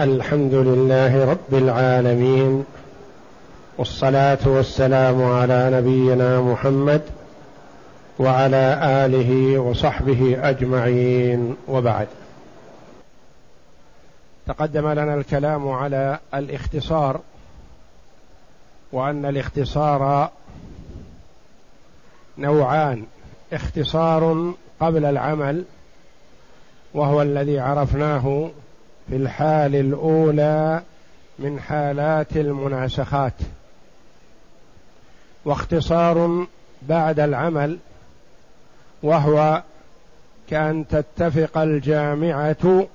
الحمد لله رب العالمين والصلاة والسلام على نبينا محمد وعلى آله وصحبه أجمعين وبعد. تقدم لنا الكلام على الاختصار وأن الاختصار نوعان اختصار قبل العمل وهو الذي عرفناه في الحال الأولى من حالات المناسخات. واختصار بعد العمل وهو كأن تتفق الجامعة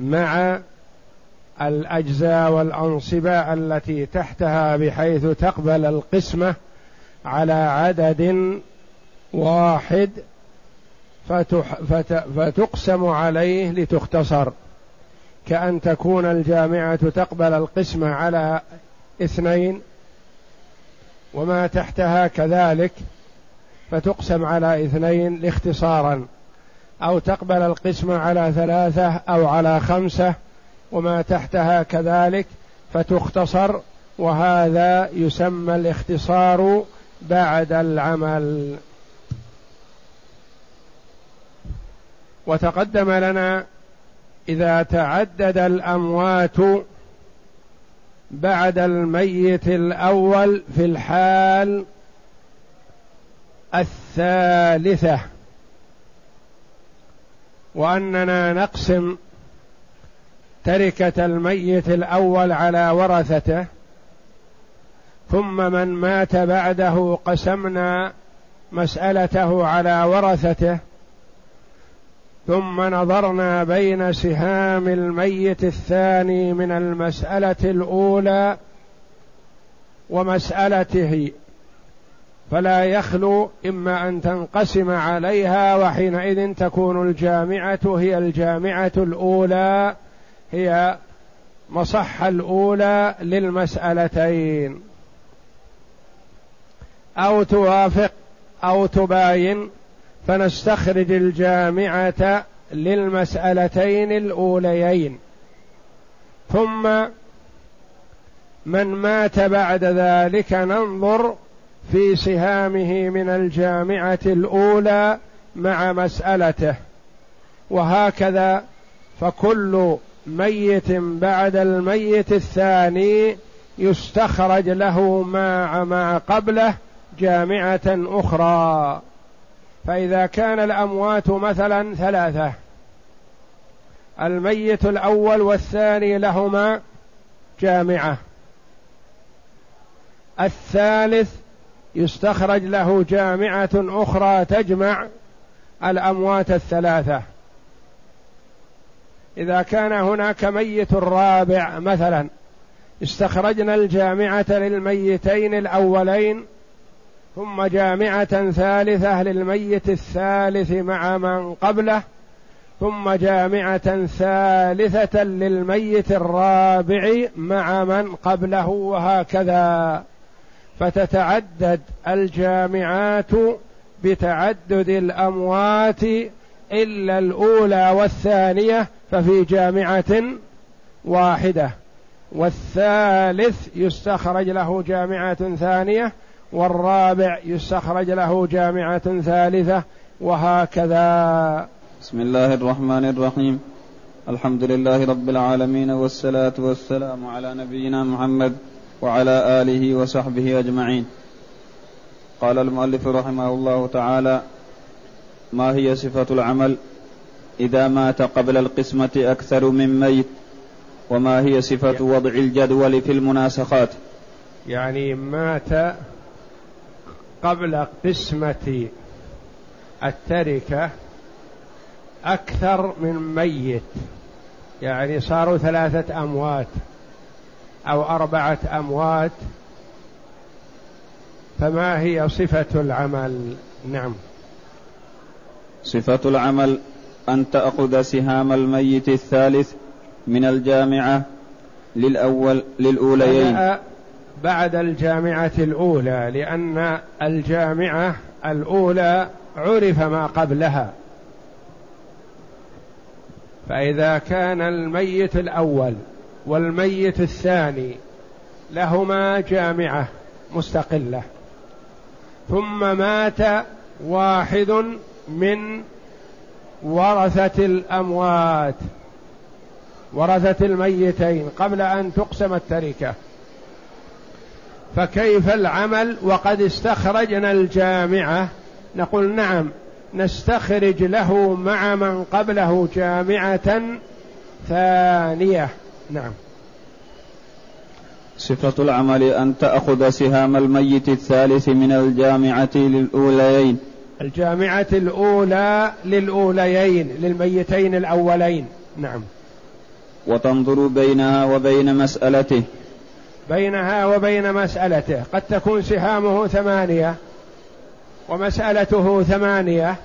مع الأجزاء والانصبه التي تحتها بحيث تقبل القسمة على عدد واحد فتقسم عليه لتختصر. كأن تكون الجامعة تقبل القسمة على اثنين وما تحتها كذلك فتقسم على اثنين اختصارا أو تقبل القسمة على ثلاثة أو على خمسة وما تحتها كذلك فتختصر وهذا يسمى الاختصار بعد العمل. وتقدم لنا إذا تعدد الأموات بعد الميت الأول في الحال الثالثة. وأننا نقسم تركة الميت الأول على ورثته ثم من مات بعده قسمنا مسألته على ورثته ثم نظرنا بين سهام الميت الثاني من المسألة الأولى ومسألته فلا يخلو إما أن تنقسم عليها وحينئذ تكون الجامعة هي الجامعة الأولى هي مصح الأولى للمسألتين. أو توافق أو تباين فنستخرج الجامعة للمسألتين الأوليين. ثم من مات بعد ذلك ننظر في سهامه من الجامعة الأولى مع مسألته. وهكذا فكل ميت بعد الميت الثاني يستخرج له مع ما قبله جامعة أخرى. فإذا كان الأموات مثلا ثلاثة الميت الأول والثاني لهما جامعة الثالث يستخرج له جامعة أخرى تجمع الأموات الثلاثة. إذا كان هناك ميت رابع مثلا استخرجنا الجامعة للميتين الأولين ثم جامعة ثالثة للميت الثالث مع من قبله ثم جامعة ثالثة للميت الرابع مع من قبله وهكذا. فتتعدد الجامعات بتعدد الأموات إلا الأولى والثانية ففي جامعة واحدة. والثالث يستخرج له جامعة ثانية والرابع يستخرج له جامعة ثالثة وهكذا. بسم الله الرحمن الرحيم. الحمد لله رب العالمين والصلاة والسلام على نبينا محمد وعلى آله وصحبه أجمعين. قال المؤلف رحمه الله تعالى ما هي صفة العمل؟ إذا مات قبل القسمة أكثر من ميت. وما هي صفة وضع الجدول في المناسخات؟ يعني مات قبل قسمة التركة أكثر من ميت. يعني صاروا ثلاثة أموات أو أربعة أموات. فما هي صفة العمل؟ نعم. صفة العمل أن تأخذ سهام الميت الثالث من الجامعة للأول للأوليين. بعد الجامعة الأولى لأن الجامعة الأولى عرف ما قبلها. فإذا كان الميت الأول والميت الثاني لهما جامعة مستقلة. ثم مات واحد من ورثة الأموات ورثة الميتين قبل أن تقسم التركة. فكيف العمل وقد استخرجنا الجامعة؟ نقول نعم نستخرج له مع من قبله جامعة ثانية. نعم. صفة العمل أن تأخذ سهام الميت الثالث من الجامعة للأوليين. الجامعة الأولى للأوليين للميتين الأولين. نعم. وتنظر بينها وبين مسألته. بينها وبين مسألته. قد تكون سهامه ثمانية ومسألته ثمانية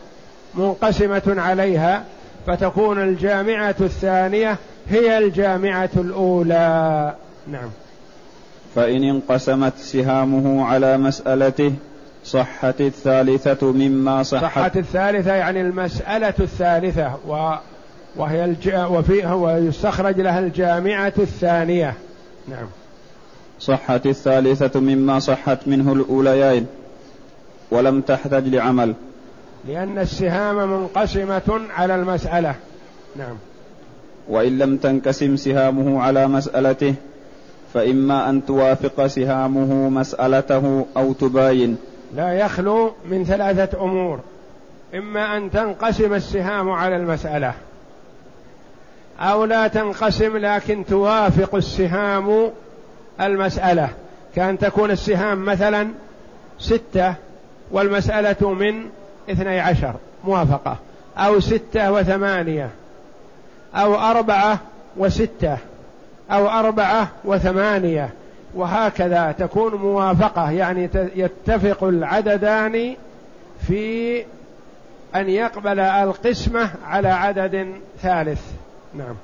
منقسمة عليها فتكون الجامعة الثانية هي الجامعة الأولى. نعم. فإن انقسمت سهامه على مسألته صحت الثالثة مما صحت. صحت الثالثة يعني المسألة الثالثة و وهي الج... وفيها ويستخرج لها الجامعة الثانية. نعم. صحت الثالثة مما صحت منه الأوليين ولم تحتج لعمل. لأن السهام منقسمة على المسألة. نعم. وإن لم تنقسم سهامه على مسألته فإما أن توافق سهامه مسألته أو تباين. لا يخلو من ثلاثة أمور. إما أن تنقسم السهام على المسألة أو لا تنقسم لكن توافق السهام المسألة كأن تكون السهام مثلا ستة والمسألة من اثني عشر موافقة. أو ستة وثمانية أو أربعة وستة أو أربعة وثمانية. وهكذا تكون موافقة يعني يتفق العددان في أن يقبل القسمة على عدد ثالث. نعم.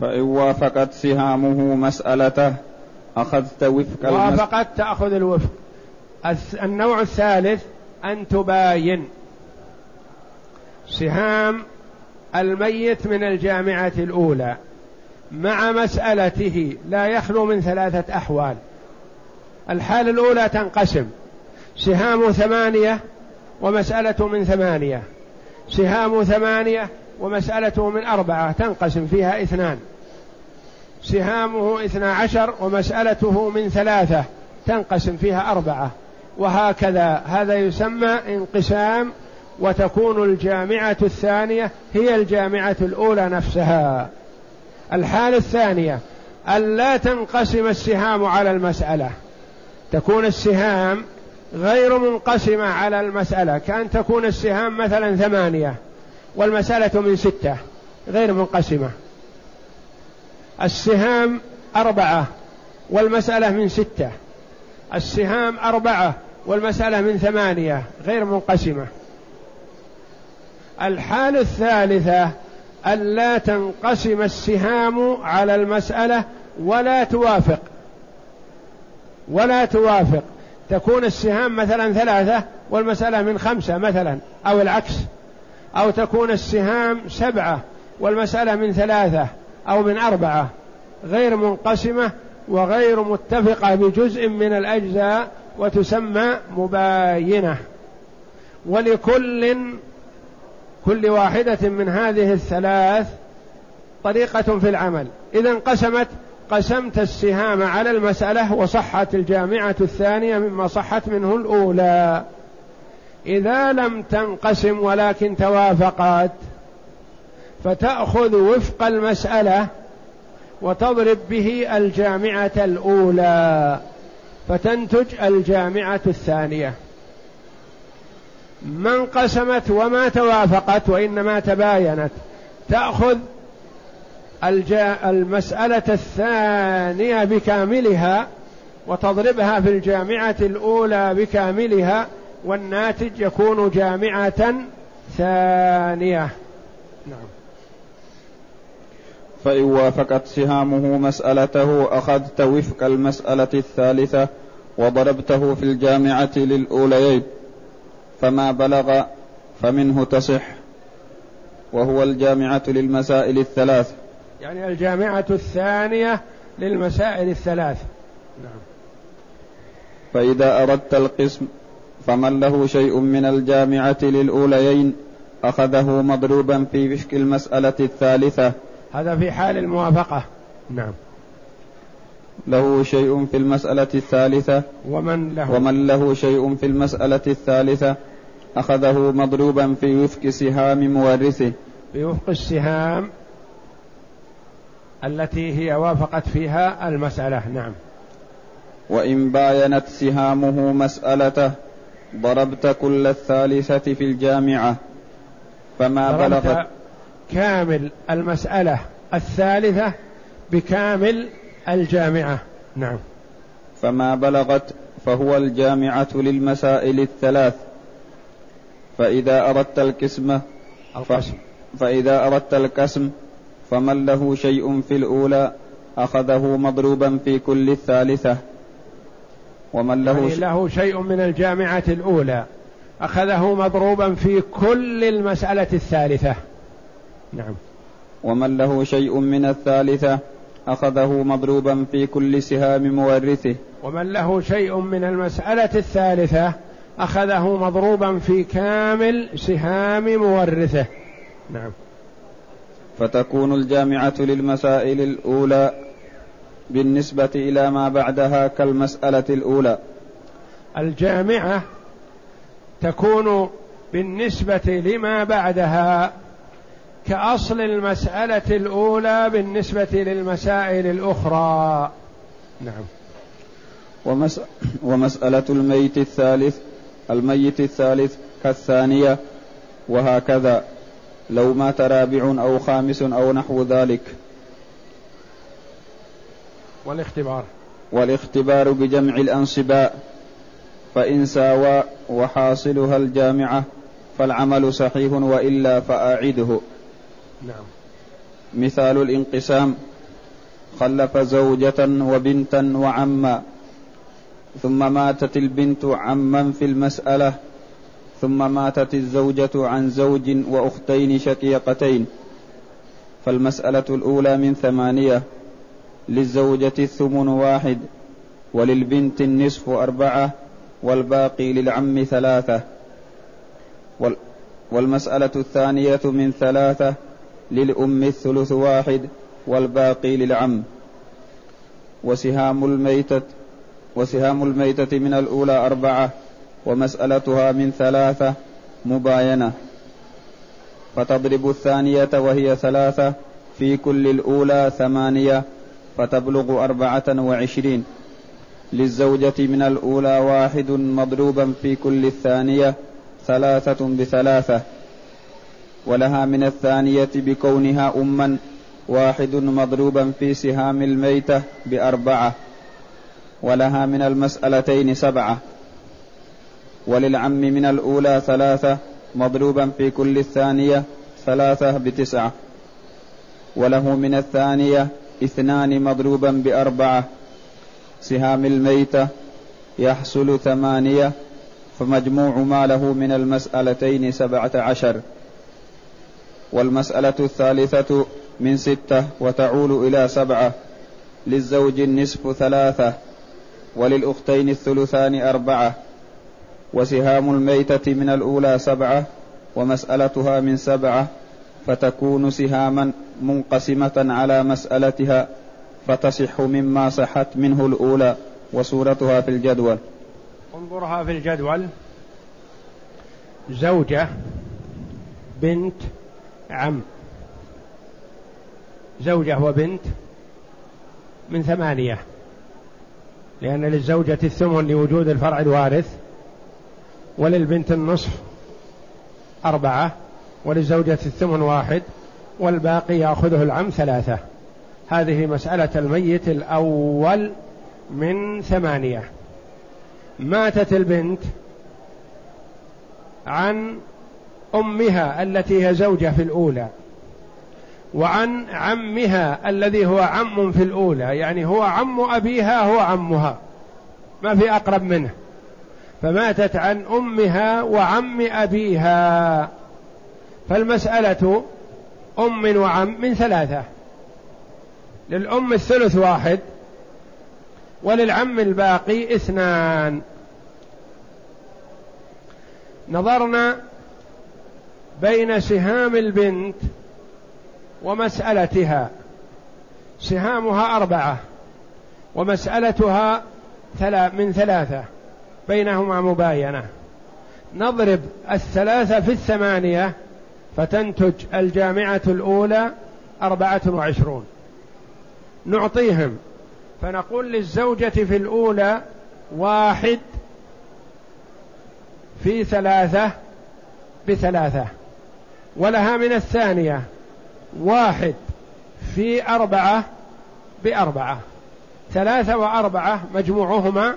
فإن وافقت سهامه مسألته أخذت وفق وافقت تأخذ الوفق. النوع الثالث أن تباين. سهام الميت من الجامعة الأولى مع مسألته لا يخلو من ثلاثة أحوال. الحالة الأولى تنقسم. سهام ثمانية ومسألة من ثمانية. سهام ثمانية ومسألته من أربعة تنقسم فيها اثنان. سهامه اثنا عشر ومسألته من ثلاثة تنقسم فيها أربعة. وهكذا هذا يسمى انقسام وتكون الجامعة الثانية هي الجامعة الأولى نفسها. الحالة الثانية أن لا تنقسم السهام على المسألة. تكون السهام غير منقسمة على المسألة كأن تكون السهام مثلا ثمانية. والمسألة من ستة غير منقسمة. السهام أربعة والمسألة من ستة. السهام أربعة والمسألة من ثمانية غير منقسمة. الحالة الثالثة ألا تنقسم السهام على المسألة ولا توافق. ولا توافق. تكون السهام مثلا ثلاثة والمسألة من خمسة مثلا أو العكس. أو تكون السهام سبعة والمسألة من ثلاثة أو من أربعة غير منقسمة وغير متفقة بجزء من الأجزاء وتسمى مباينة. ولكل كل واحدة من هذه الثلاث طريقة في العمل. إذا انقسمت قسمت السهام على المسألة وصحت الجامعة الثانية مما صحت منه الأولى. إذا لم تنقسم ولكن توافقت فتأخذ وفق المسألة وتضرب به الجامعة الأولى فتنتج الجامعة الثانية. ما انقسمت وما توافقت وإنما تباينت تأخذ المسألة الثانية بكاملها وتضربها في الجامعة الأولى بكاملها والناتج يكون جامعة ثانية. نعم. فإن وافقت سهامه مسألته أخذت وفق المسألة الثالثة وضربته في الجامعة للأوليين. فما بلغ فمنه تصح. وهو الجامعة للمسائل الثلاث. يعني الجامعة الثانية للمسائل الثلاث. نعم. فإذا أردت القسم فمن له شيء من الجامعة للأوليين أخذه مضروبا في وفق المسألة الثالثة. هذا في حال الموافقة. نعم. له شيء في المسألة الثالثة. ومن له. ومن له شيء في المسألة الثالثة أخذه مضروبا في وفق سهام مورثه. في وفق السهام التي هي وافقت فيها المسألة. نعم. وإن باينت سهامه مسألته ضربت كل الثالثة في الجامعة. فما بلغت كامل المسألة الثالثة بكامل الجامعة. نعم. فما بلغت فهو الجامعة للمسائل الثلاث. فإذا أردت القسمة القسم. فإذا أردت القسم فمن له شيء في الأولى أخذه مضروبا في كل الثالثة. ومن له يعني له شيء من الجامعة الأولى أخذه مضروبا في كل المسألة الثالثة. نعم. ومن له شيء من الثالثة أخذه مضروبا في كل سهام مورثه. ومن له شيء من المسألة الثالثة أخذه مضروبا في كامل سهام مورثه. نعم. فتكون الجامعة للمسائل الأولى بالنسبة إلى ما بعدها كالمسألة الأولى. الجامعة تكون بالنسبة لما بعدها كأصل المسألة الأولى بالنسبة للمسائل الأخرى. نعم. ومس... ومسألة الميت الثالث الميت الثالث كالثانية وهكذا. لو مات رابع أو خامس أو نحو ذلك. والاختبار. والاختبار بجمع الأنصباء فإن ساوى وحاصلها الجامعة فالعمل صحيح وإلا فأعده. نعم. مثال الانقسام خلف زوجة وبنتا وعما ثم ماتت البنت عما في المسألة ثم ماتت الزوجة عن زوج وأختين شقيقتين فالمسألة الأولى من ثمانية. للزوجة الثمن واحد وللبنت النصف أربعة والباقي للعم ثلاثة. والمسألة الثانية من ثلاثة للأم الثلث واحد والباقي للعم. وسهام الميتة وسهام الميتة من الأولى أربعة ومسألتها من ثلاثة مباينة. فتضرب الثانية وهي ثلاثة في كل الأولى ثمانية. فتبلغ أربعة وعشرين للزوجة من الأولى واحد مضروبا في كل الثانية ثلاثة بثلاثة ولها من الثانية بكونها أما واحد مضروبا في سهام الميتة بأربعة ولها من المسألتين سبعة. وللعم من الأولى ثلاثة مضروبا في كل الثانية ثلاثة بتسعة وله من الثانية اثنان مضروبا بأربعة. سهام الميتة يحصل ثمانية فمجموع ما له من المسألتين سبعة عشر. والمسألة الثالثة من ستة وتعول إلى سبعة. للزوج النصف ثلاثة وللأختين الثلثان أربعة. وسهام الميتة من الأولى سبعة ومسألتها من سبعة. فتكون سهاما منقسمة على مسألتها فتصح مما صحت منه الأولى وصورتها في الجدول. انظرها في الجدول. زوجة بنت عم. زوجة وبنت من ثمانية. لأن للزوجة الثمن لوجود الفرع الوارث وللبنت النصف أربعة. وللزوجة الثمن واحد والباقي يأخذه العم ثلاثة. هذه مسألة الميت الأول من ثمانية. ماتت البنت عن أمها التي هي زوجة في الأولى وعن عمها الذي هو عم في الأولى يعني هو عم أبيها هو عمها. ما في أقرب منه. فماتت عن أمها وعم أبيها. فالمسألة أم وعم من ثلاثة. للأم الثلث واحد وللعم الباقي اثنان. نظرنا بين سهام البنت ومسألتها. سهامها أربعة ومسألتها من ثلاثة بينهما مباينة. نضرب الثلاثة في الثمانية فتنتج الجامعة الأولى أربعة وعشرون. نعطيهم. فنقول للزوجة في الأولى واحد في ثلاثة بثلاثة. ولها من الثانية واحد في أربعة بأربعة. ثلاثة وأربعة مجموعهما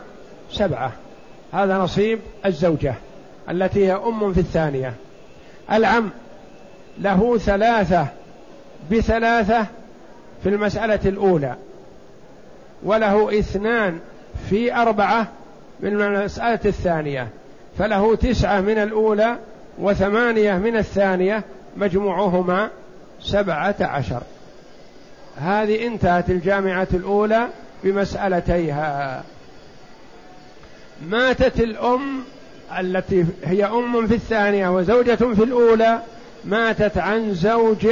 سبعة. هذا نصيب الزوجة التي هي أم في الثانية. العم له ثلاثة بثلاثة في المسألة الأولى وله اثنان في أربعة من المسألة الثانية فله تسعة من الأولى وثمانية من الثانية مجموعهما سبعة عشر. هذه انتهت الجامعة الأولى بمسألتيها. ماتت الأم التي هي أم في الثانية وزوجة في الأولى ماتت عن زوج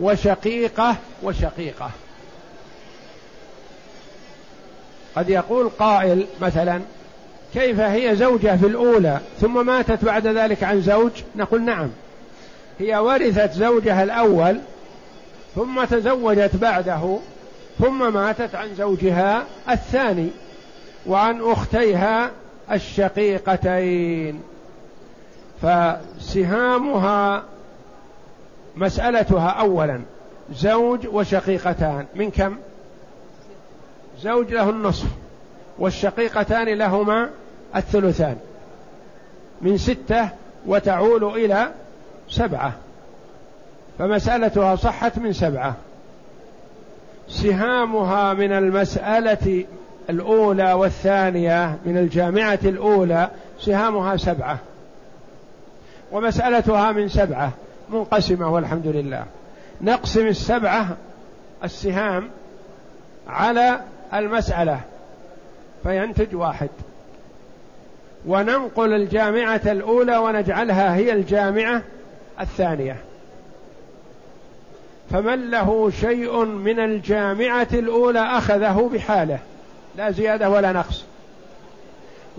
وشقيقة وشقيقة. قد يقول قائل مثلا كيف هي زوجة في الأولى ثم ماتت بعد ذلك عن زوج؟ نقول نعم. هي ورثت زوجها الأول ثم تزوجت بعده ثم ماتت عن زوجها الثاني وعن أختيها الشقيقتين. فسهامها مسألتها أولا زوج وشقيقتان من كم؟ زوج له النصف والشقيقتان لهما الثلثان. من ستة وتعول إلى سبعة. فمسألتها صحت من سبعة. سهامها من المسألة الأولى والثانية من الجامعة الأولى سهامها سبعة. ومسألتها من سبعة. منقسمة والحمد لله. نقسم السبعة السهام على المسألة فينتج واحد. وننقل الجامعة الأولى ونجعلها هي الجامعة الثانية. فمن له شيء من الجامعة الأولى أخذه بحاله لا زيادة ولا نقص.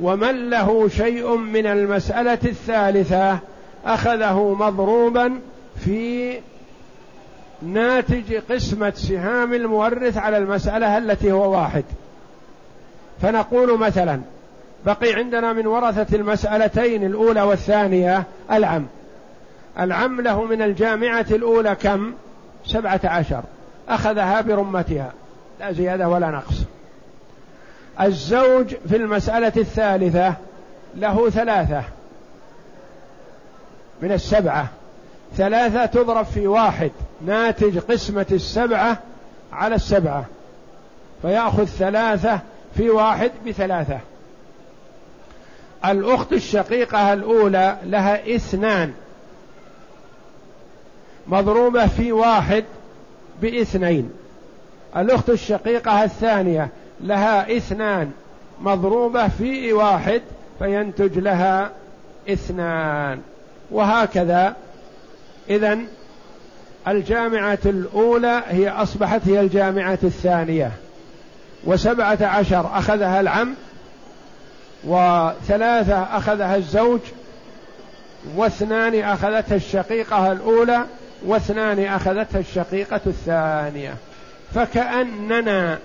ومن له شيء من المسألة الثالثة أخذه مضروبا في ناتج قسمة سهام المورث على المسألة التي هو واحد. فنقول مثلا بقي عندنا من ورثة المسألتين الأولى والثانية العم. العم له من الجامعة الأولى كم؟ سبعة عشر. أخذها برمتها. لا زيادة ولا نقص. الزوج في المسألة الثالثة له ثلاثة. من السبعة. ثلاثة تضرب في واحد. ناتج قسمة السبعة على السبعة. فيأخذ ثلاثة في واحد بثلاثة. الأخت الشقيقة الأولى لها اثنان. مضروبة في واحد باثنين. الأخت الشقيقة الثانية لها اثنان. مضروبة في واحد فينتج لها اثنان. وهكذا. إذا الجامعة الأولى هي أصبحت هي الجامعة الثانية. وسبعة عشر أخذها العم وثلاثة أخذها الزوج واثنان أخذتها الشقيقة الأولى واثنان أخذتها الشقيقة الثانية. فكأننا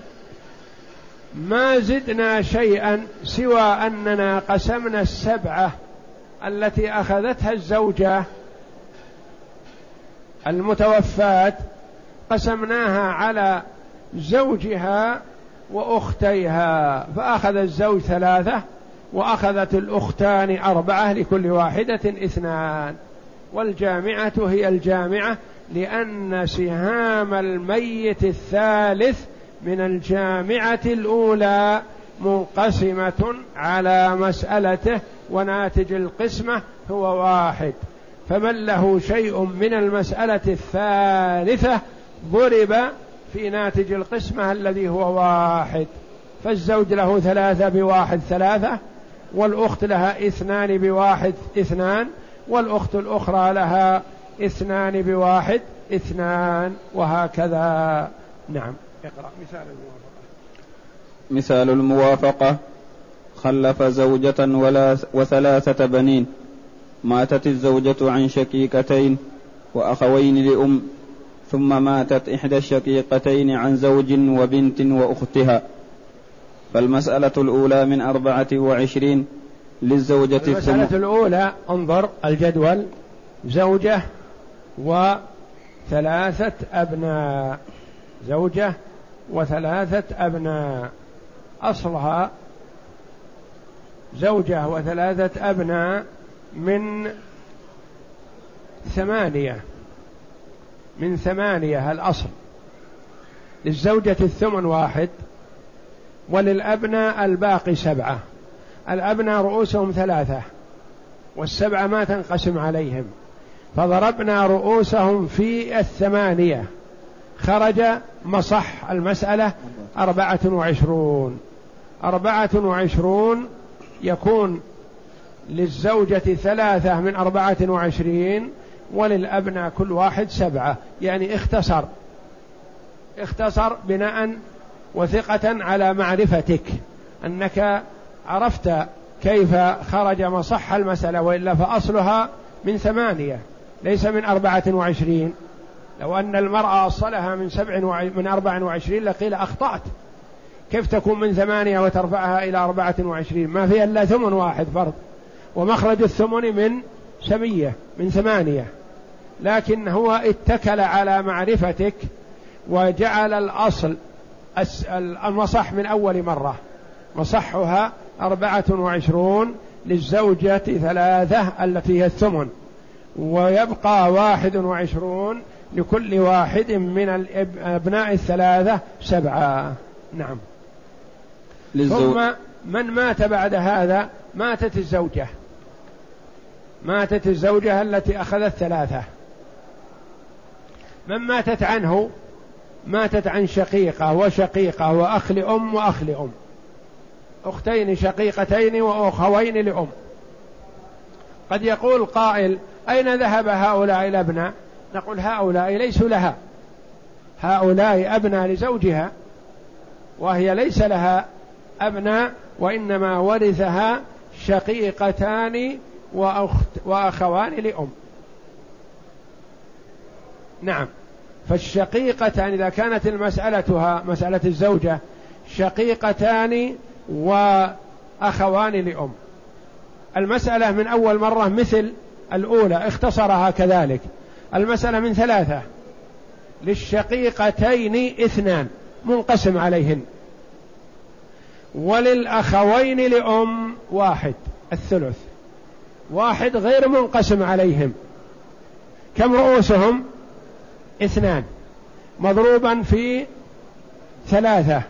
ما زدنا شيئا سوى أننا قسمنا السبعة التي أخذتها الزوجة المتوفاة قسمناها على زوجها وأختيها فأخذ الزوج ثلاثة وأخذت الأختان أربعة لكل واحدة اثنان والجامعة هي الجامعة لأن سهام الميت الثالث من الجامعة الأولى منقسمة على مسألته وناتج القسمة هو واحد. فمن له شيء من المسألة الثالثة ضرب في ناتج القسمة الذي هو واحد. فالزوج له ثلاثة بواحد ثلاثة والأخت لها اثنان بواحد اثنان والأخت الأخرى لها اثنان بواحد اثنان وهكذا. نعم اقرأ. مثال الموافقة. مثال الموافقة. خلف زوجة ولا وثلاثة بنين. ماتت الزوجة عن شقيقتين وأخوين لأم ثم ماتت إحدى الشقيقتين عن زوج وبنت وأختها. فالمسألة الأولى من أربعة وعشرين للزوجة المسألة الثم... الأولى انظر الجدول زوجة وثلاثة أبناء. زوجة وثلاثة أبناء. أصلها زوجة وثلاثة أبناء من ثمانية من ثمانية الأصل. للزوجة الثمن واحد وللأبناء الباقي سبعة. الأبناء رؤوسهم ثلاثة والسبعة ما تنقسم عليهم. فضربنا رؤوسهم في الثمانية. خرج مصح المسألة أربعة وعشرون. أربعة وعشرون يكون للزوجة ثلاثة من أربعة وعشرين وللأبناء كل واحد سبعة. يعني اختصر. اختصر بناء وثقة على معرفتك. أنك عرفت كيف خرج مصح المسألة وإلا فأصلها من ثمانية ليس من أربعة وعشرين. لو أن المرأة أصلها من سبع. من أربع وعشرين لقيل أخطأت. كيف تكون من ثمانية وترفعها إلى أربعة وعشرين؟ ما فيها إلا ثمن واحد فرض. ومخرج الثمن من سمية من ثمانية. لكن هو اتكل على معرفتك وجعل الأصل المصح من أول مرة. مصحها أربعة وعشرون للزوجة ثلاثة التي هي الثمن. ويبقى واحد وعشرون لكل واحد من الأبناء الثلاثة سبعة. نعم. ثم من مات بعد هذا ماتت الزوجة. ماتت الزوجة التي أخذت ثلاثة. من ماتت عنه؟ ماتت عن شقيقة وشقيقة وأخ لأم وأخ لأم. أختين شقيقتين وأخوين لأم. قد يقول قائل أين ذهب هؤلاء الأبناء؟ نقول هؤلاء ليسوا لها. هؤلاء أبناء لزوجها وهي ليس لها أبناء وإنما ورثها شقيقتان وأخت وأخوان لأم. نعم. فالشقيقتان إذا كانت المسألتها مسألة الزوجة شقيقتان وأخوان لأم. المسألة من أول مرة مثل الأولى اختصرها كذلك. المسألة من ثلاثة. للشقيقتين اثنان منقسم عليهن. وللأخوين لأم واحد الثلث. واحد غير منقسم عليهم. كم رؤوسهم؟ اثنان. مضروبا في ثلاثة.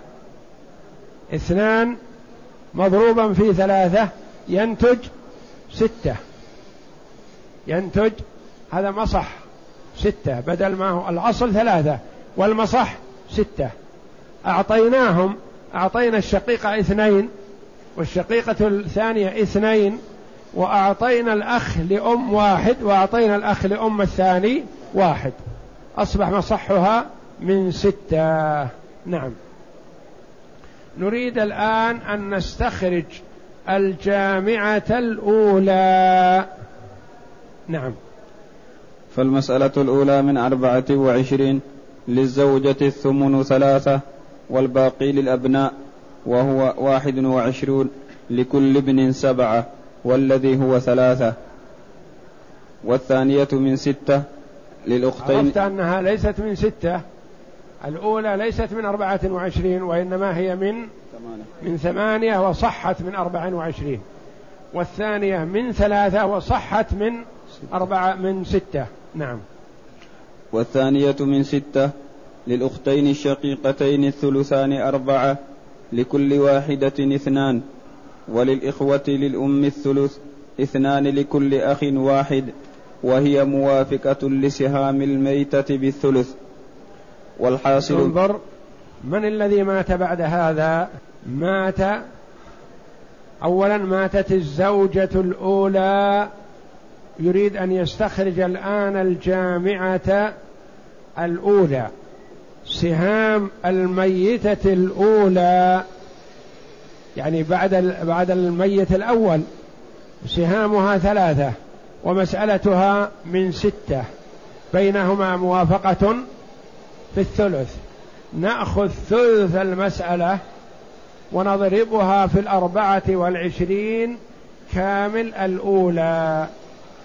اثنان مضروبا في ثلاثة ينتج ستة. ينتج هذا مصح ستة. بدل ما هو الأصل ثلاثة والمصح ستة. أعطيناهم أعطينا الشقيقة اثنين والشقيقة الثانية اثنين وأعطينا الأخ لأم واحد وأعطينا الأخ لأم الثاني واحد. أصبح مصحها من ستة. نعم. نريد الآن أن نستخرج الجامعة الأولى. نعم. فالمسألة الأولى من أربعة وعشرين للزوجة الثمن ثلاثة. والباقي للأبناء وهو واحد وعشرون لكل ابن سبعة والذي هو ثلاثة. والثانية من ستة للأختين. عرفت أنها ليست من ستة الأولى ليست من أربعة وعشرين وإنما هي من ثمانية. من ثمانية وصحت من أربعة وعشرين. والثانية من ثلاثة وصحت من أربعة من ستة. نعم. والثانية من ستة للأختين الشقيقتين الثلثان أربعة لكل واحدة اثنان وللإخوة للأم الثلث اثنان لكل أخ واحد وهي موافقة لسهام الميتة بالثلث. والحاصل انظر من الذي مات بعد هذا؟ مات اولا ماتت الزوجة الأولى. يريد أن يستخرج الآن الجامعة الأولى. سهام الميتة الأولى. يعني بعد بعد الميت الأول. سهامها ثلاثة ومسألتها من ستة. بينهما موافقة في الثلث. نأخذ ثلث المسألة ونضربها في الأربعة والعشرين كامل الأولى.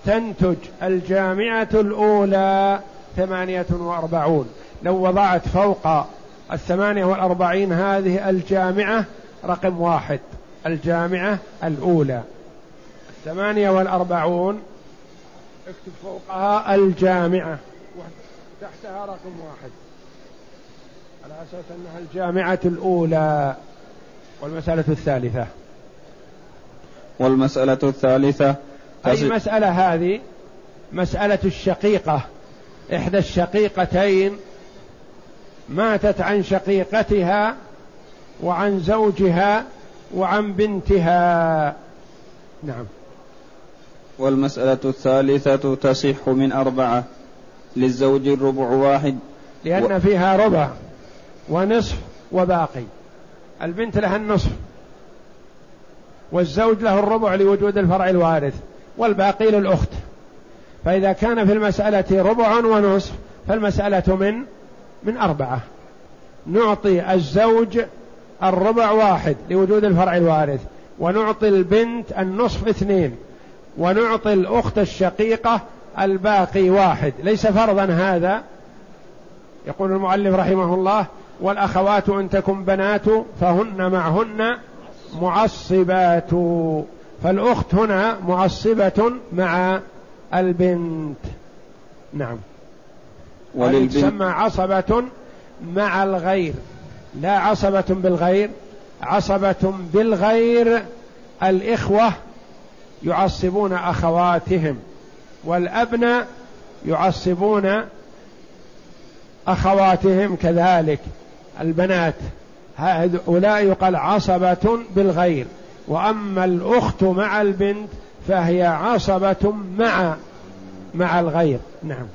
تنتج الجامعة الأولى ثمانية وأربعون. لو وضعت فوق الثمانية والأربعين هذه الجامعة رقم واحد الجامعة الأولى. الثمانية والأربعون اكتب فوقها الجامعة تحتها رقم واحد. على أساس أنها الجامعة الأولى والمسألة الثالثة. والمسألة الثالثة أي مسألة هذه؟ مسألة الشقيقة. إحدى الشقيقتين ماتت عن شقيقتها وعن زوجها وعن بنتها. نعم. والمسألة الثالثة تصح من أربعة للزوج الربع واحد. لأن و... فيها ربع ونصف وباقي. البنت لها النصف. والزوج له الربع لوجود الفرع الوارث والباقي للأخت. فإذا كان في المسألة ربع ونصف فالمسألة من من أربعة. نعطي الزوج الربع واحد لوجود الفرع الوارث ونعطي البنت النصف اثنين ونعطي الأخت الشقيقة الباقي واحد. ليس فرضا هذا يقول المؤلف رحمه الله والأخوات إن تكن بنات فهن معهن معصبات. فالأخت هنا معصبة مع البنت. نعم. وللبنت. تسمى عصبة مع الغير لا عصبة بالغير عصبة بالغير. الإخوة يعصبون أخواتهم والأبناء يعصبون أخواتهم كذلك. البنات هؤلاء يقال عصبة بالغير. وأما الأخت مع البنت فهي عصبة مع مع الغير. نعم.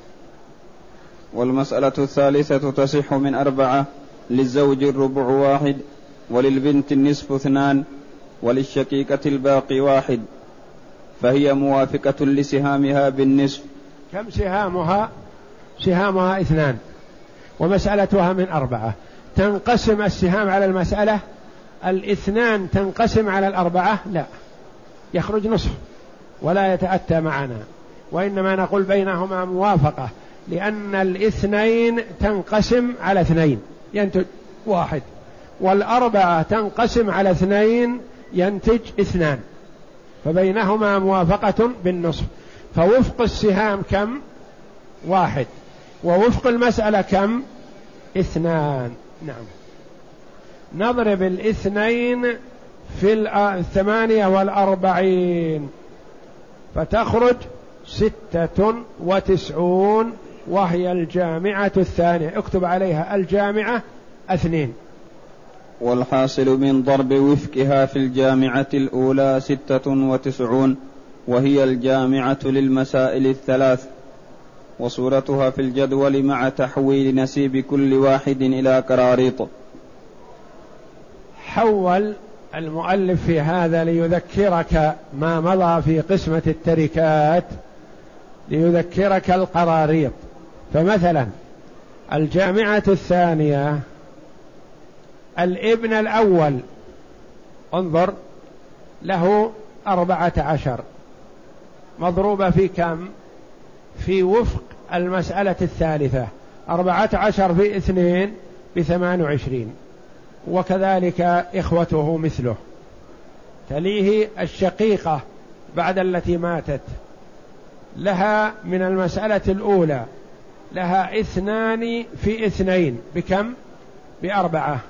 والمسألة الثالثة تصح من أربعة للزوج الربع واحد وللبنت النصف اثنان وللشقيقة الباقي واحد فهي موافقة لسهامها بالنصف. كم سهامها؟ سهامها اثنان ومسألتها من أربعة. تنقسم السهام على المسألة؟ الاثنان تنقسم على الأربعة؟ لا يخرج نصف ولا يتأتى معنا وإنما نقول بينهما موافقة. لأن الاثنين تنقسم على اثنين ينتج واحد. والأربعة تنقسم على اثنين ينتج اثنان. فبينهما موافقة بالنصف. فوفق السهام كم؟ واحد. ووفق المسألة كم؟ اثنان. نعم. نضرب الاثنين في الثمانية والأربعين. فتخرج ستة وتسعون وهي الجامعة الثانية. اكتب عليها الجامعة اثنين. والحاصل من ضرب وفقها في الجامعة الأولى ستة وتسعون وهي الجامعة للمسائل الثلاث. وصورتها في الجدول مع تحويل نسيب كل واحد إلى قراريط. حول المؤلف في هذا ليذكرك ما مضى في قسمة التركات ليذكرك القراريط. فمثلا الجامعة الثانية الابن الأول انظر له أربعة عشر. مضروبة في كم؟ في وفق المسألة الثالثة. أربعة عشر في اثنين بثمان وعشرين. وكذلك إخوته مثله. تليه الشقيقة بعد التي ماتت. لها من المسألة الأولى. لها اثنان في اثنين. بكم؟ بأربعة.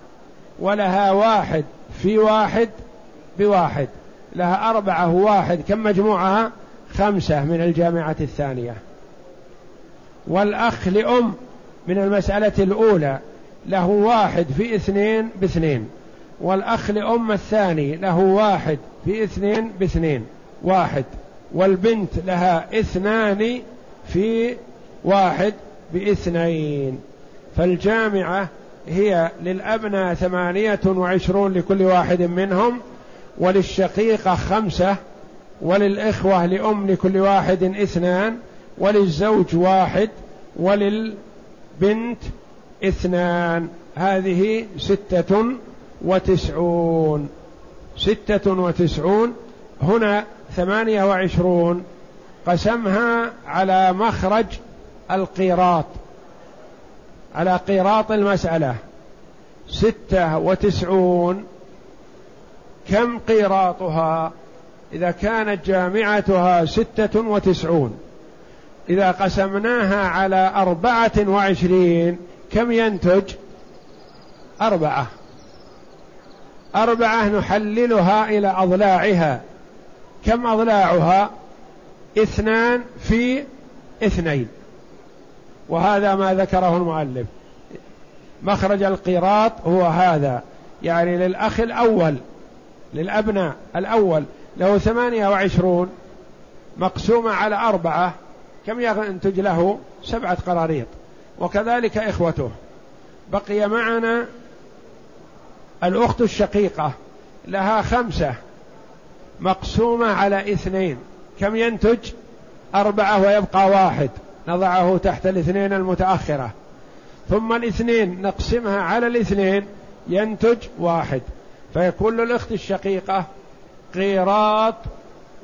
ولها واحد في واحد بواحد. لها أربعة واحد. كم مجموعها؟ خمسة من الجامعة الثانية. والأخ لأم من المسألة الأولى. له واحد في اثنين باثنين. والأخ لأم الثاني له واحد في اثنين باثنين. واحد. والبنت لها اثنان في واحد باثنين. فالجامعة هي للأبناء ثمانية وعشرون لكل واحد منهم وللشقيقة خمسة وللإخوة لأم لكل واحد اثنان وللزوج واحد وللبنت اثنان. هذه ستة وتسعون. ستة وتسعون. هنا ثمانية وعشرون. قسمها على مخرج القيراط على قيراط المسألة. ستة وتسعون. كم قيراطها؟ إذا كانت جامعتها ستة وتسعون. إذا قسمناها على أربعة وعشرين كم ينتج؟ أربعة. أربعة نحللها إلى أضلاعها. كم أضلاعها؟ اثنان في اثنين. وهذا ما ذكره المؤلف. مخرج القيراط هو هذا. يعني للأخ الأول للأبناء الأول له ثمانية وعشرون مقسومة على أربعة. كم ينتج له؟ سبعة قراريط. وكذلك إخوته. بقي معنا الأخت الشقيقة لها خمسة مقسومة على اثنين. كم ينتج؟ أربعة ويبقى واحد. نضعه تحت الاثنين المتأخرة. ثم الاثنين نقسمها على الاثنين ينتج واحد. فيكون للأخت الشقيقة قيراط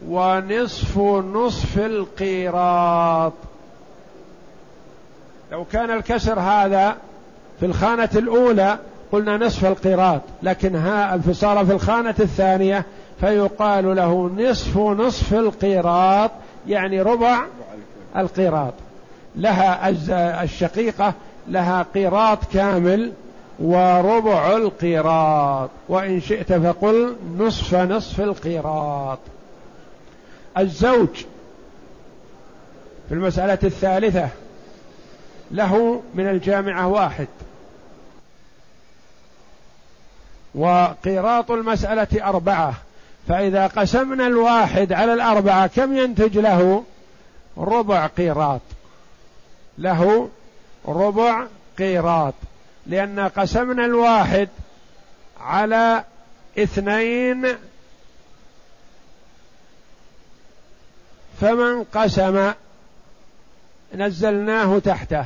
ونصف نصف القيراط. لو كان الكسر هذا في الخانة الأولى قلنا نصف القيراط لكن ها الفصال في الخانة الثانية فيقال له نصف نصف القيراط يعني ربع القيراط. لها الشقيقة لها قيراط كامل وربع القيراط. وإن شئت فقل نصف نصف القيراط. الزوج في المسألة الثالثة له من الجامعة واحد. وقيراط المسألة أربعة. فإذا قسمنا الواحد على الأربعة كم ينتج له؟ ربع قيراط. له ربع قيراط لأن قسمنا الواحد على اثنين فمن قسم نزلناه تحته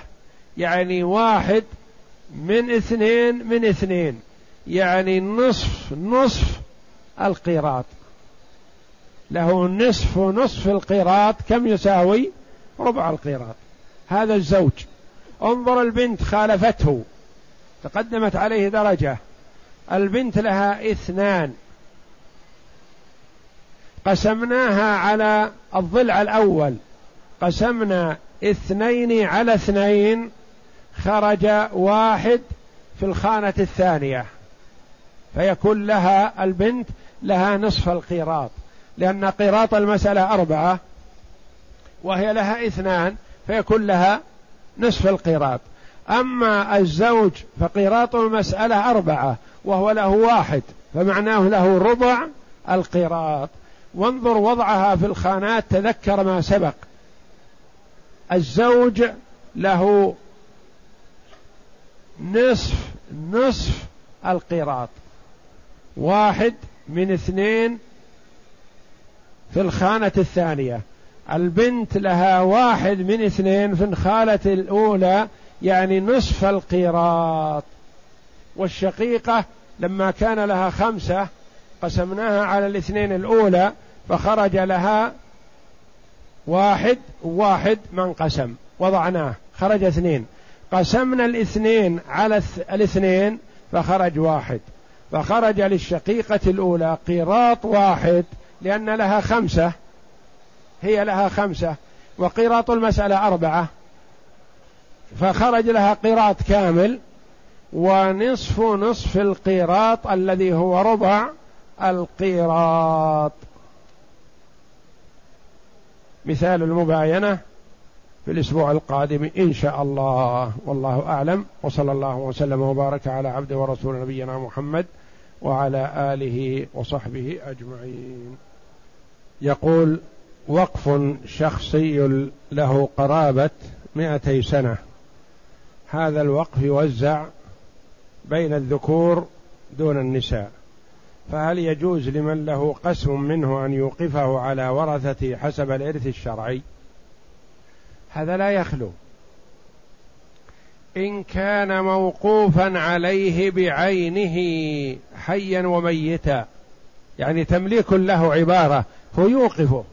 يعني واحد من اثنين من اثنين يعني نصف نصف القيراط. له نصف نصف القيراط كم يساوي؟ ربع القيراط. هذا الزوج. انظر البنت خالفته. تقدمت عليه درجة. البنت لها اثنان. قسمناها على الضلع الأول. قسمنا اثنين على اثنين. خرج واحد في الخانة الثانية. فيكون لها البنت لها نصف القيراط. لأن قيراط المسألة أربعة. وهي لها اثنان. فيكون لها نصف القيراط. أما الزوج فقيراط المسألة أربعة وهو له واحد فمعناه له ربع القيراط. وانظر وضعها في الخانات تذكر ما سبق. الزوج له نصف نصف القيراط. واحد من اثنين في الخانة الثانية. البنت لها واحد من اثنين في الخالة الأولى يعني نصف القيراط. والشقيقة لما كان لها خمسة قسمناها على الاثنين الأولى فخرج لها واحد واحد من قسم. وضعناه خرج اثنين. قسمنا الاثنين على الاثنين فخرج واحد. فخرج للشقيقة الأولى قيراط واحد لأن لها خمسة. هي لها خمسة وقيراط المسألة أربعة. فخرج لها قيراط كامل ونصف نصف القيراط الذي هو ربع القيراط مثال المباينة في الأسبوع القادم إن شاء الله. والله أعلم. وصلى الله وسلم وبارك على عبد ورسول نبينا محمد وعلى آله وصحبه أجمعين. يقول وقف شخصي له قرابة مئتي سنة. هذا الوقف يوزع بين الذكور دون النساء. فهل يجوز لمن له قسم منه أن يوقفه على ورثته حسب الإرث الشرعي؟ هذا لا يخلو. إن كان موقوفا عليه بعينه حيا وميتا يعني تمليك له عبارة فيوقفه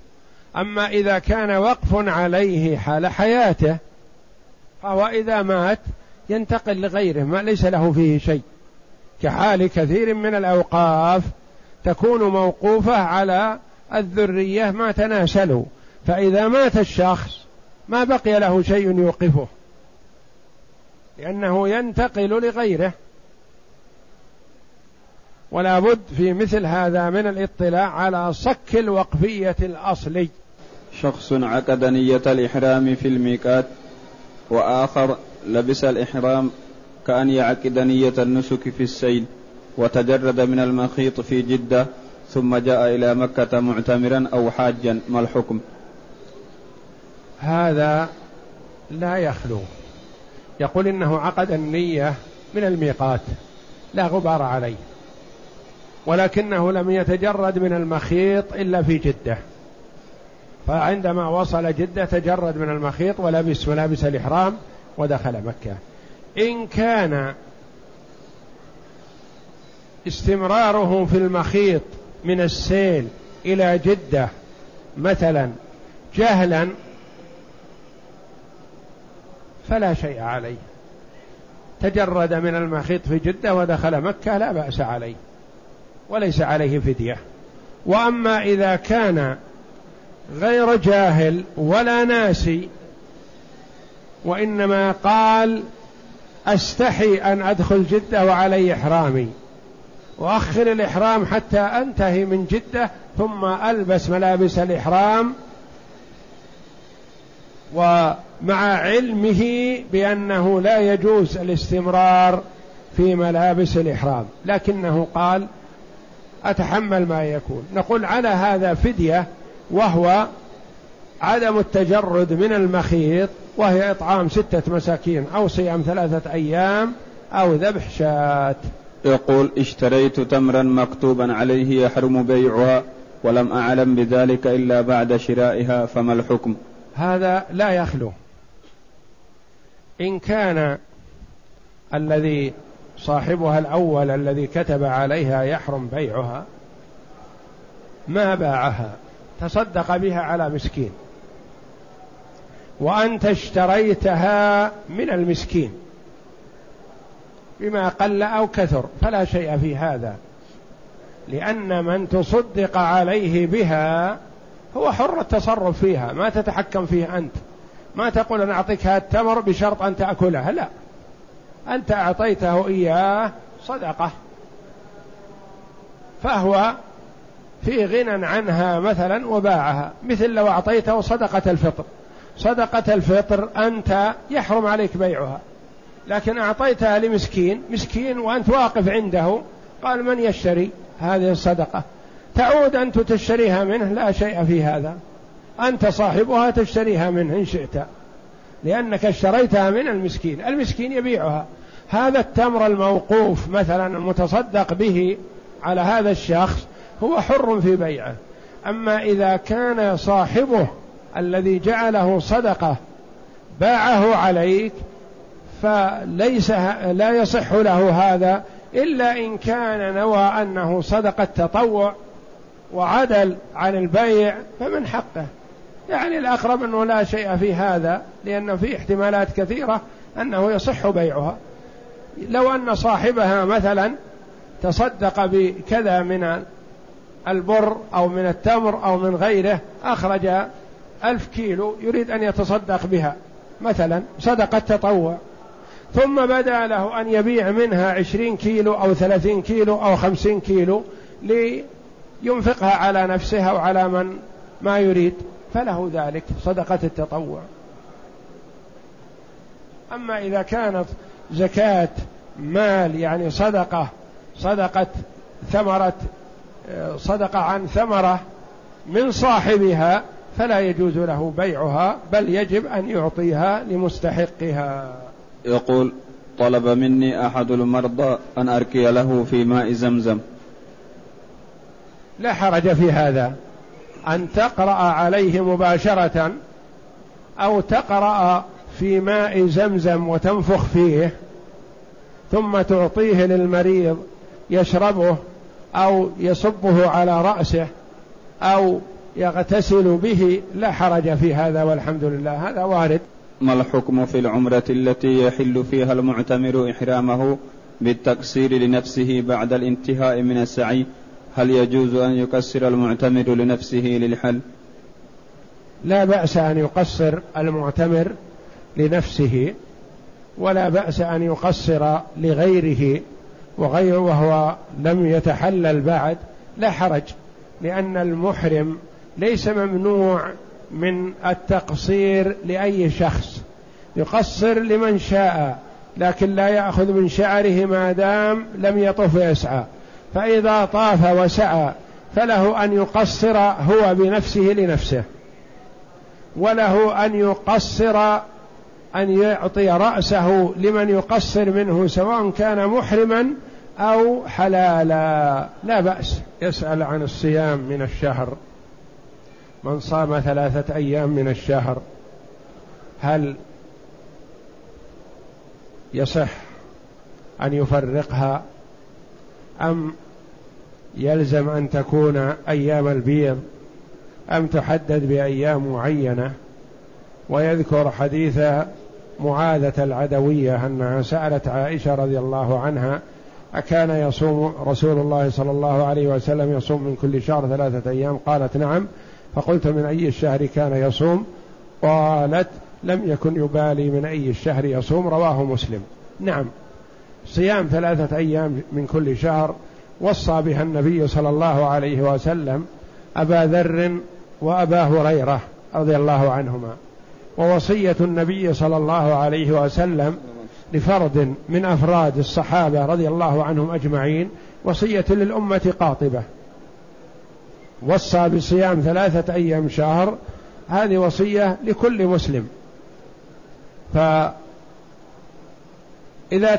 أما إذا كان وقف عليه حال حياته فهو إذا مات ينتقل لغيره ما ليس له فيه شيء. كحال كثير من الأوقاف تكون موقوفة على الذرية ما تناسلوا فإذا مات الشخص ما بقي له شيء يوقفه لأنه ينتقل لغيره. ولا بد في مثل هذا من الاطلاع على صك الوقفية الأصلي. شخص عقد نية الإحرام في الميقات وآخر لبس الإحرام كأن يعقد نية النسك في السيل وتجرد من المخيط في جدة ثم جاء إلى مكة معتمرا أو حاجا ما الحكم؟ هذا لا يخلو. يقول إنه عقد النية من الميقات لا غبار عليه ولكنه لم يتجرد من المخيط إلا في جدة. فعندما وصل جدة تجرد من المخيط ولبس ملابس الإحرام ودخل مكة. إن كان استمراره في المخيط من السيل إلى جدة مثلا جهلا فلا شيء عليه. تجرد من المخيط في جدة ودخل مكة لا بأس عليه. وليس عليه فدية. وأما إذا كان غير جاهل ولا ناسي وإنما قال أستحي أن أدخل جدة وعلي إحرامي وأخر الإحرام حتى أنتهي من جدة ثم ألبس ملابس الإحرام ومع علمه بأنه لا يجوز الاستمرار في ملابس الإحرام لكنه قال أتحمل ما يكون. نقول على هذا فدية وهو عدم التجرد من المخيط وهي إطعام ستة مساكين أو صيام ثلاثة أيام أو ذبح شاة. يقول اشتريت تمرا مكتوبا عليه يحرم بيعها ولم أعلم بذلك إلا بعد شرائها فما الحكم؟ هذا لا يخلو. إن كان الذي صاحبها الأول الذي كتب عليها يحرم بيعها ما باعها؟ تصدق بها على مسكين. وأنت اشتريتها من المسكين. بما قل أو كثر فلا شيء في هذا. لأن من تصدق عليه بها هو حر التصرف فيها. ما تتحكم فيه أنت. ما تقول أنا أعطيك هذا التمر بشرط أن تاكلها لا. أنت أعطيته إياه صدقة. فهو في غنى عنها مثلا وباعها مثل لو أعطيته صدقة الفطر. صدقة الفطر أنت يحرم عليك بيعها. لكن أعطيتها لمسكين مسكين وأنت واقف عنده قال من يشتري هذه الصدقة؟ تعود أنت تشتريها منه لا شيء في هذا. أنت صاحبها تشتريها منه إن شئت لأنك اشتريتها من المسكين. المسكين يبيعها. هذا التمر الموقوف مثلا المتصدق به على هذا الشخص هو حر في بيعه. أما إذا كان صاحبه الذي جعله صدقة باعه عليك فليس لا يصح له هذا إلا إن كان نوى أنه صدقة تطوع وعدل عن البيع فمن حقه. يعني الأقرب أنه لا شيء في هذا لأن في احتمالات كثيرة أنه يصح بيعها. لو أن صاحبها مثلا تصدق بكذا من البر أو من التمر أو من غيره أخرج ألف كيلو يريد أن يتصدق بها. مثلا صدقة تطوع ثم بدا له أن يبيع منها عشرين كيلو أو ثلاثين كيلو أو خمسين كيلو لينفقها على نفسه أو على من ما يريد. فله ذلك صدقة التطوع. أما إذا كانت زكاة مال يعني صدقة صدقة ثمرة صدقة عن ثمرة من صاحبها فلا يجوز له بيعها بل يجب أن يعطيها لمستحقها. يقول طلب مني أحد المرضى أن أركي له في ماء زمزم. لا حرج في هذا. أن تقرأ عليه مباشرة أو تقرأ في ماء زمزم وتنفخ فيه ثم تعطيه للمريض يشربه أو يصبه على رأسه أو يغتسل به لا حرج في هذا والحمد لله. هذا وارد. ما الحكم في العمرة التي يحل فيها المعتمر إحرامه بالتقصير لنفسه بعد الانتهاء من السعي؟ هل يجوز أن يقصر المعتمر لنفسه للحل؟ لا بأس أن يقصر المعتمر لنفسه ولا بأس أن يقصر لغيره وغيره وهو لم يتحلل بعد لا حرج لأن المحرم ليس ممنوع من التقصير لأي شخص. يقصر لمن شاء لكن لا يأخذ من شعره ما دام لم يطف يسعى فإذا طاف وسعى فله أن يقصر هو بنفسه لنفسه. وله أن يقصر أن يعطي رأسه لمن يقصر منه سواء كان محرما أو حلالا. لا بأس. يسأل عن الصيام من الشهر. من صام ثلاثة أيام من الشهر. هل يصح أن يفرقها؟ أم يلزم أن تكون أيام البيض؟ أم تحدد بأيام معينة؟ ويذكر حديث معاذة العدوية أنها سألت عائشة رضي الله عنها أكان يصوم رسول الله صلى الله عليه وسلم يصوم من كل شهر ثلاثة أيام. قالت نعم. فقلت من أي الشهر كان يصوم؟ قالت لم يكن يبالي من أي الشهر يصوم. رواه مسلم. نعم. صيام ثلاثة أيام من كل شهر وصى بها النبي صلى الله عليه وسلم أبا ذر وأبا هريرة رضي الله عنهما. ووصية النبي صلى الله عليه وسلم لفرد من أفراد الصحابة رضي الله عنهم أجمعين وصية للأمة قاطبة. وصى بصيام ثلاثة أيام شهر هذه وصية لكل مسلم. فإذا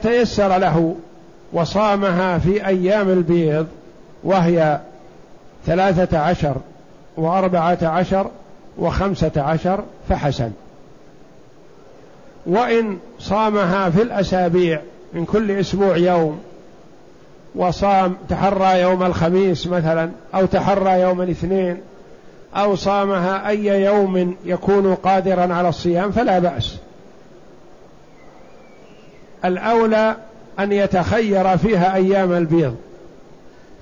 تيسر له وصامها في أيام البيض وهي ثلاثة عشر وأربعة عشر وخمسة عشر فحسن. وإن صامها في الأسابيع من كل أسبوع يوم وصام تحرى يوم الخميس مثلا أو تحرى يوم الاثنين أو صامها أي يوم يكون قادرا على الصيام فلا بأس. الأولى أن يتخير فيها أيام البيض.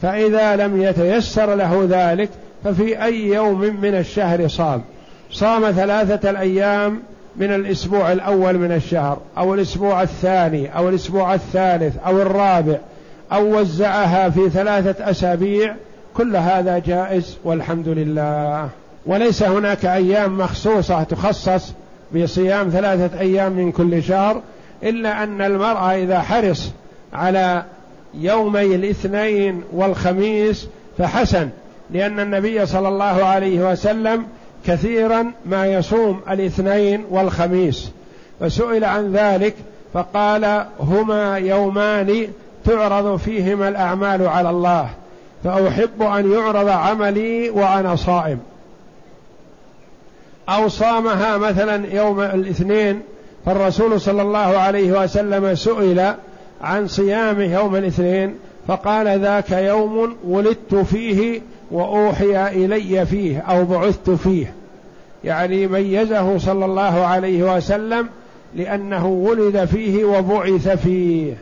فإذا لم يتيسر له ذلك ففي أي يوم من الشهر صام. صام ثلاثة الأيام من الأسبوع الأول من الشهر أو الأسبوع الثاني أو الأسبوع الثالث أو الرابع أو وزعها في ثلاثة أسابيع كل هذا جائز والحمد لله. وليس هناك أيام مخصوصة تخصص بصيام ثلاثة أيام من كل شهر إلا أن المرأة إذا حرص على يومي الاثنين والخميس فحسن لأن النبي صلى الله عليه وسلم كثيرا ما يصوم الاثنين والخميس. فسئل عن ذلك فقال هما يومان تعرض فيهما الأعمال على الله فأحب أن يعرض عملي وأنا صائم. أو صامها مثلا يوم الاثنين فالرسول صلى الله عليه وسلم سئل عن صيام يوم الاثنين فقال ذاك يوم ولدت فيه وأوحي إلي فيه أو بعثت فيه. يعني ميزه صلى الله عليه وسلم لأنه ولد فيه وبعث فيه.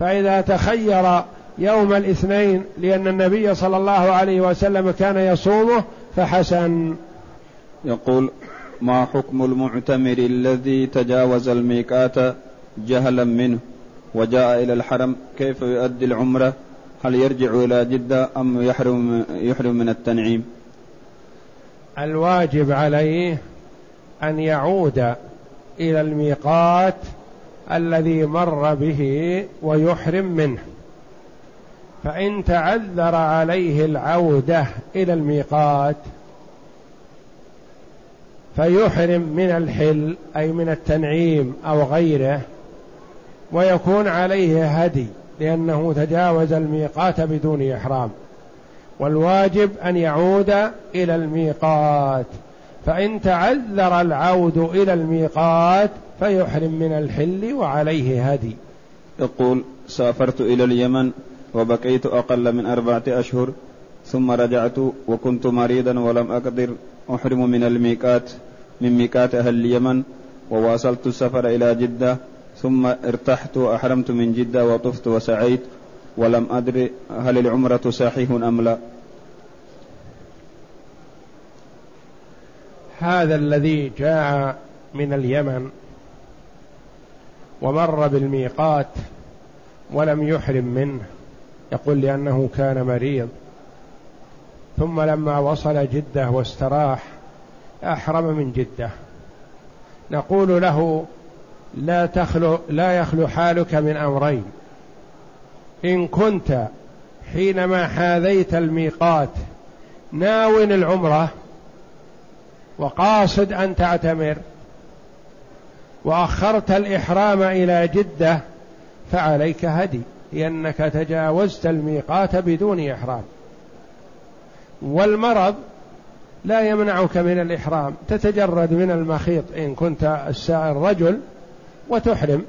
فإذا تخير يوم الاثنين لأن النبي صلى الله عليه وسلم كان يصومه فحسن. يقول ما حكم المعتمر الذي تجاوز الميقات جهلا منه وجاء إلى الحرم؟ كيف يؤدي العمرة؟ هل يرجع إلى جدة أم يحرم, يحرم من التنعيم؟ الواجب عليه أن يعود إلى الميقات الذي مر به ويحرم منه. فإن تعذر عليه العودة إلى الميقات فيحرم من الحل أي من التنعيم أو غيره ويكون عليه هدي. لأنه تجاوز الميقات بدون إحرام. والواجب أن يعود إلى الميقات. فإن تعذر العود إلى الميقات فيحرم من الحل وعليه هدي. يقول سافرت إلى اليمن وبقيت أقل من أربعة أشهر ثم رجعت وكنت مريضا ولم أقدر أحرم من الميقات من ميقات أهل اليمن وواصلت السفر إلى جدة ثم ارتحت وأحرمت من جدة وطفت وسعيت ولم أدري هل العمرة صحيح أم لا. هذا الذي جاء من اليمن ومر بالميقات ولم يحرم منه يقول لأنه كان مريض. ثم لما وصل جدة واستراح أحرم من جدة. نقول له لا تخلو لا يخلو حالك من أمرين. إن كنت حينما حاذيت الميقات ناو العمرة وقاصد أن تعتمر وأخرت الإحرام إلى جدة فعليك هدي لأنك تجاوزت الميقات بدون إحرام. والمرض لا يمنعك من الإحرام تتجرد من المخيط. إن كنت السائر رجل وتحرم.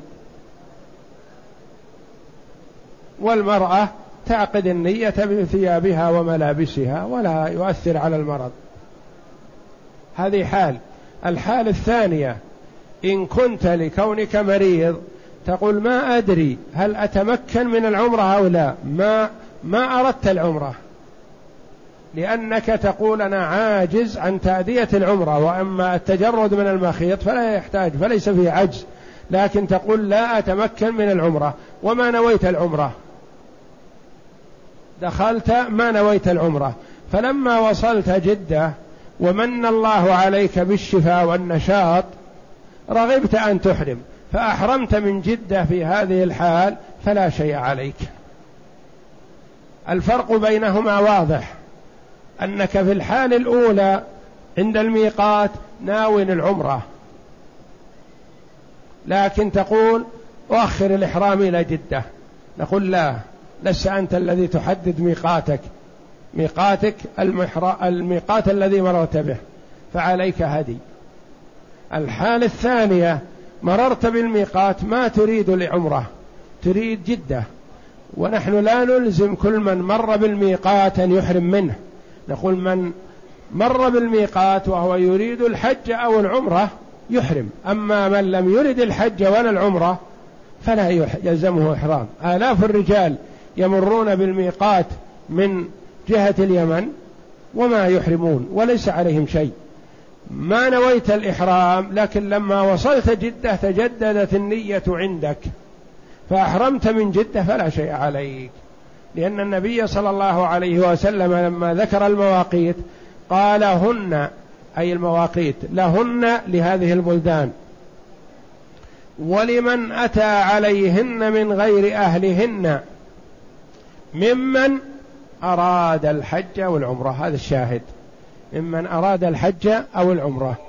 والمرأة تعقد النية بثيابها وملابسها ولا يؤثر على المرض. هذه حال. الحال الثانية إن كنت لكونك مريض تقول ما أدري هل أتمكن من العمرة أو لا. ما ما أردت العمرة. لأنك تقول أنا عاجز عن تأدية العمرة وأما التجرد من المخيط فلا يحتاج فليس فيه عجز. لكن تقول لا أتمكن من العمرة. وما نويت العمرة؟ دخلت ما نويت العمرة. فلما وصلت جدة ومن الله عليك بالشفاء والنشاط رغبت أن تحرم. فأحرمت من جدة في هذه الحال فلا شيء عليك. الفرق بينهما واضح. أنك في الحال الأولى عند الميقات ناون العمرة لكن تقول أؤخر الإحرام إلى جدة. نقول لا لست أنت الذي تحدد ميقاتك. ميقاتك الميقات الذي مررت به. فعليك هدي. الحالة الثانية مررت بالميقات ما تريد لعمرة. تريد جدة. ونحن لا نلزم كل من مر بالميقات أن يحرم منه. نقول من مر بالميقات وهو يريد الحج أو العمرة يحرم. أما من لم يرد الحج ولا العمرة فلا يلزمه إحرام. آلاف الرجال يمرون بالميقات من جهة اليمن وما يحرمون وليس عليهم شيء. ما نويت الإحرام لكن لما وصلت جدة تجددت النية عندك. فأحرمت من جدة فلا شيء عليك. لأن النبي صلى الله عليه وسلم لما ذكر المواقيت قال هن أي المواقيت لهن لهذه البلدان. ولمن أتى عليهن من غير أهلهن ممن أراد الحج والعمرة هذا الشاهد. ممن أراد الحج أو العمرة.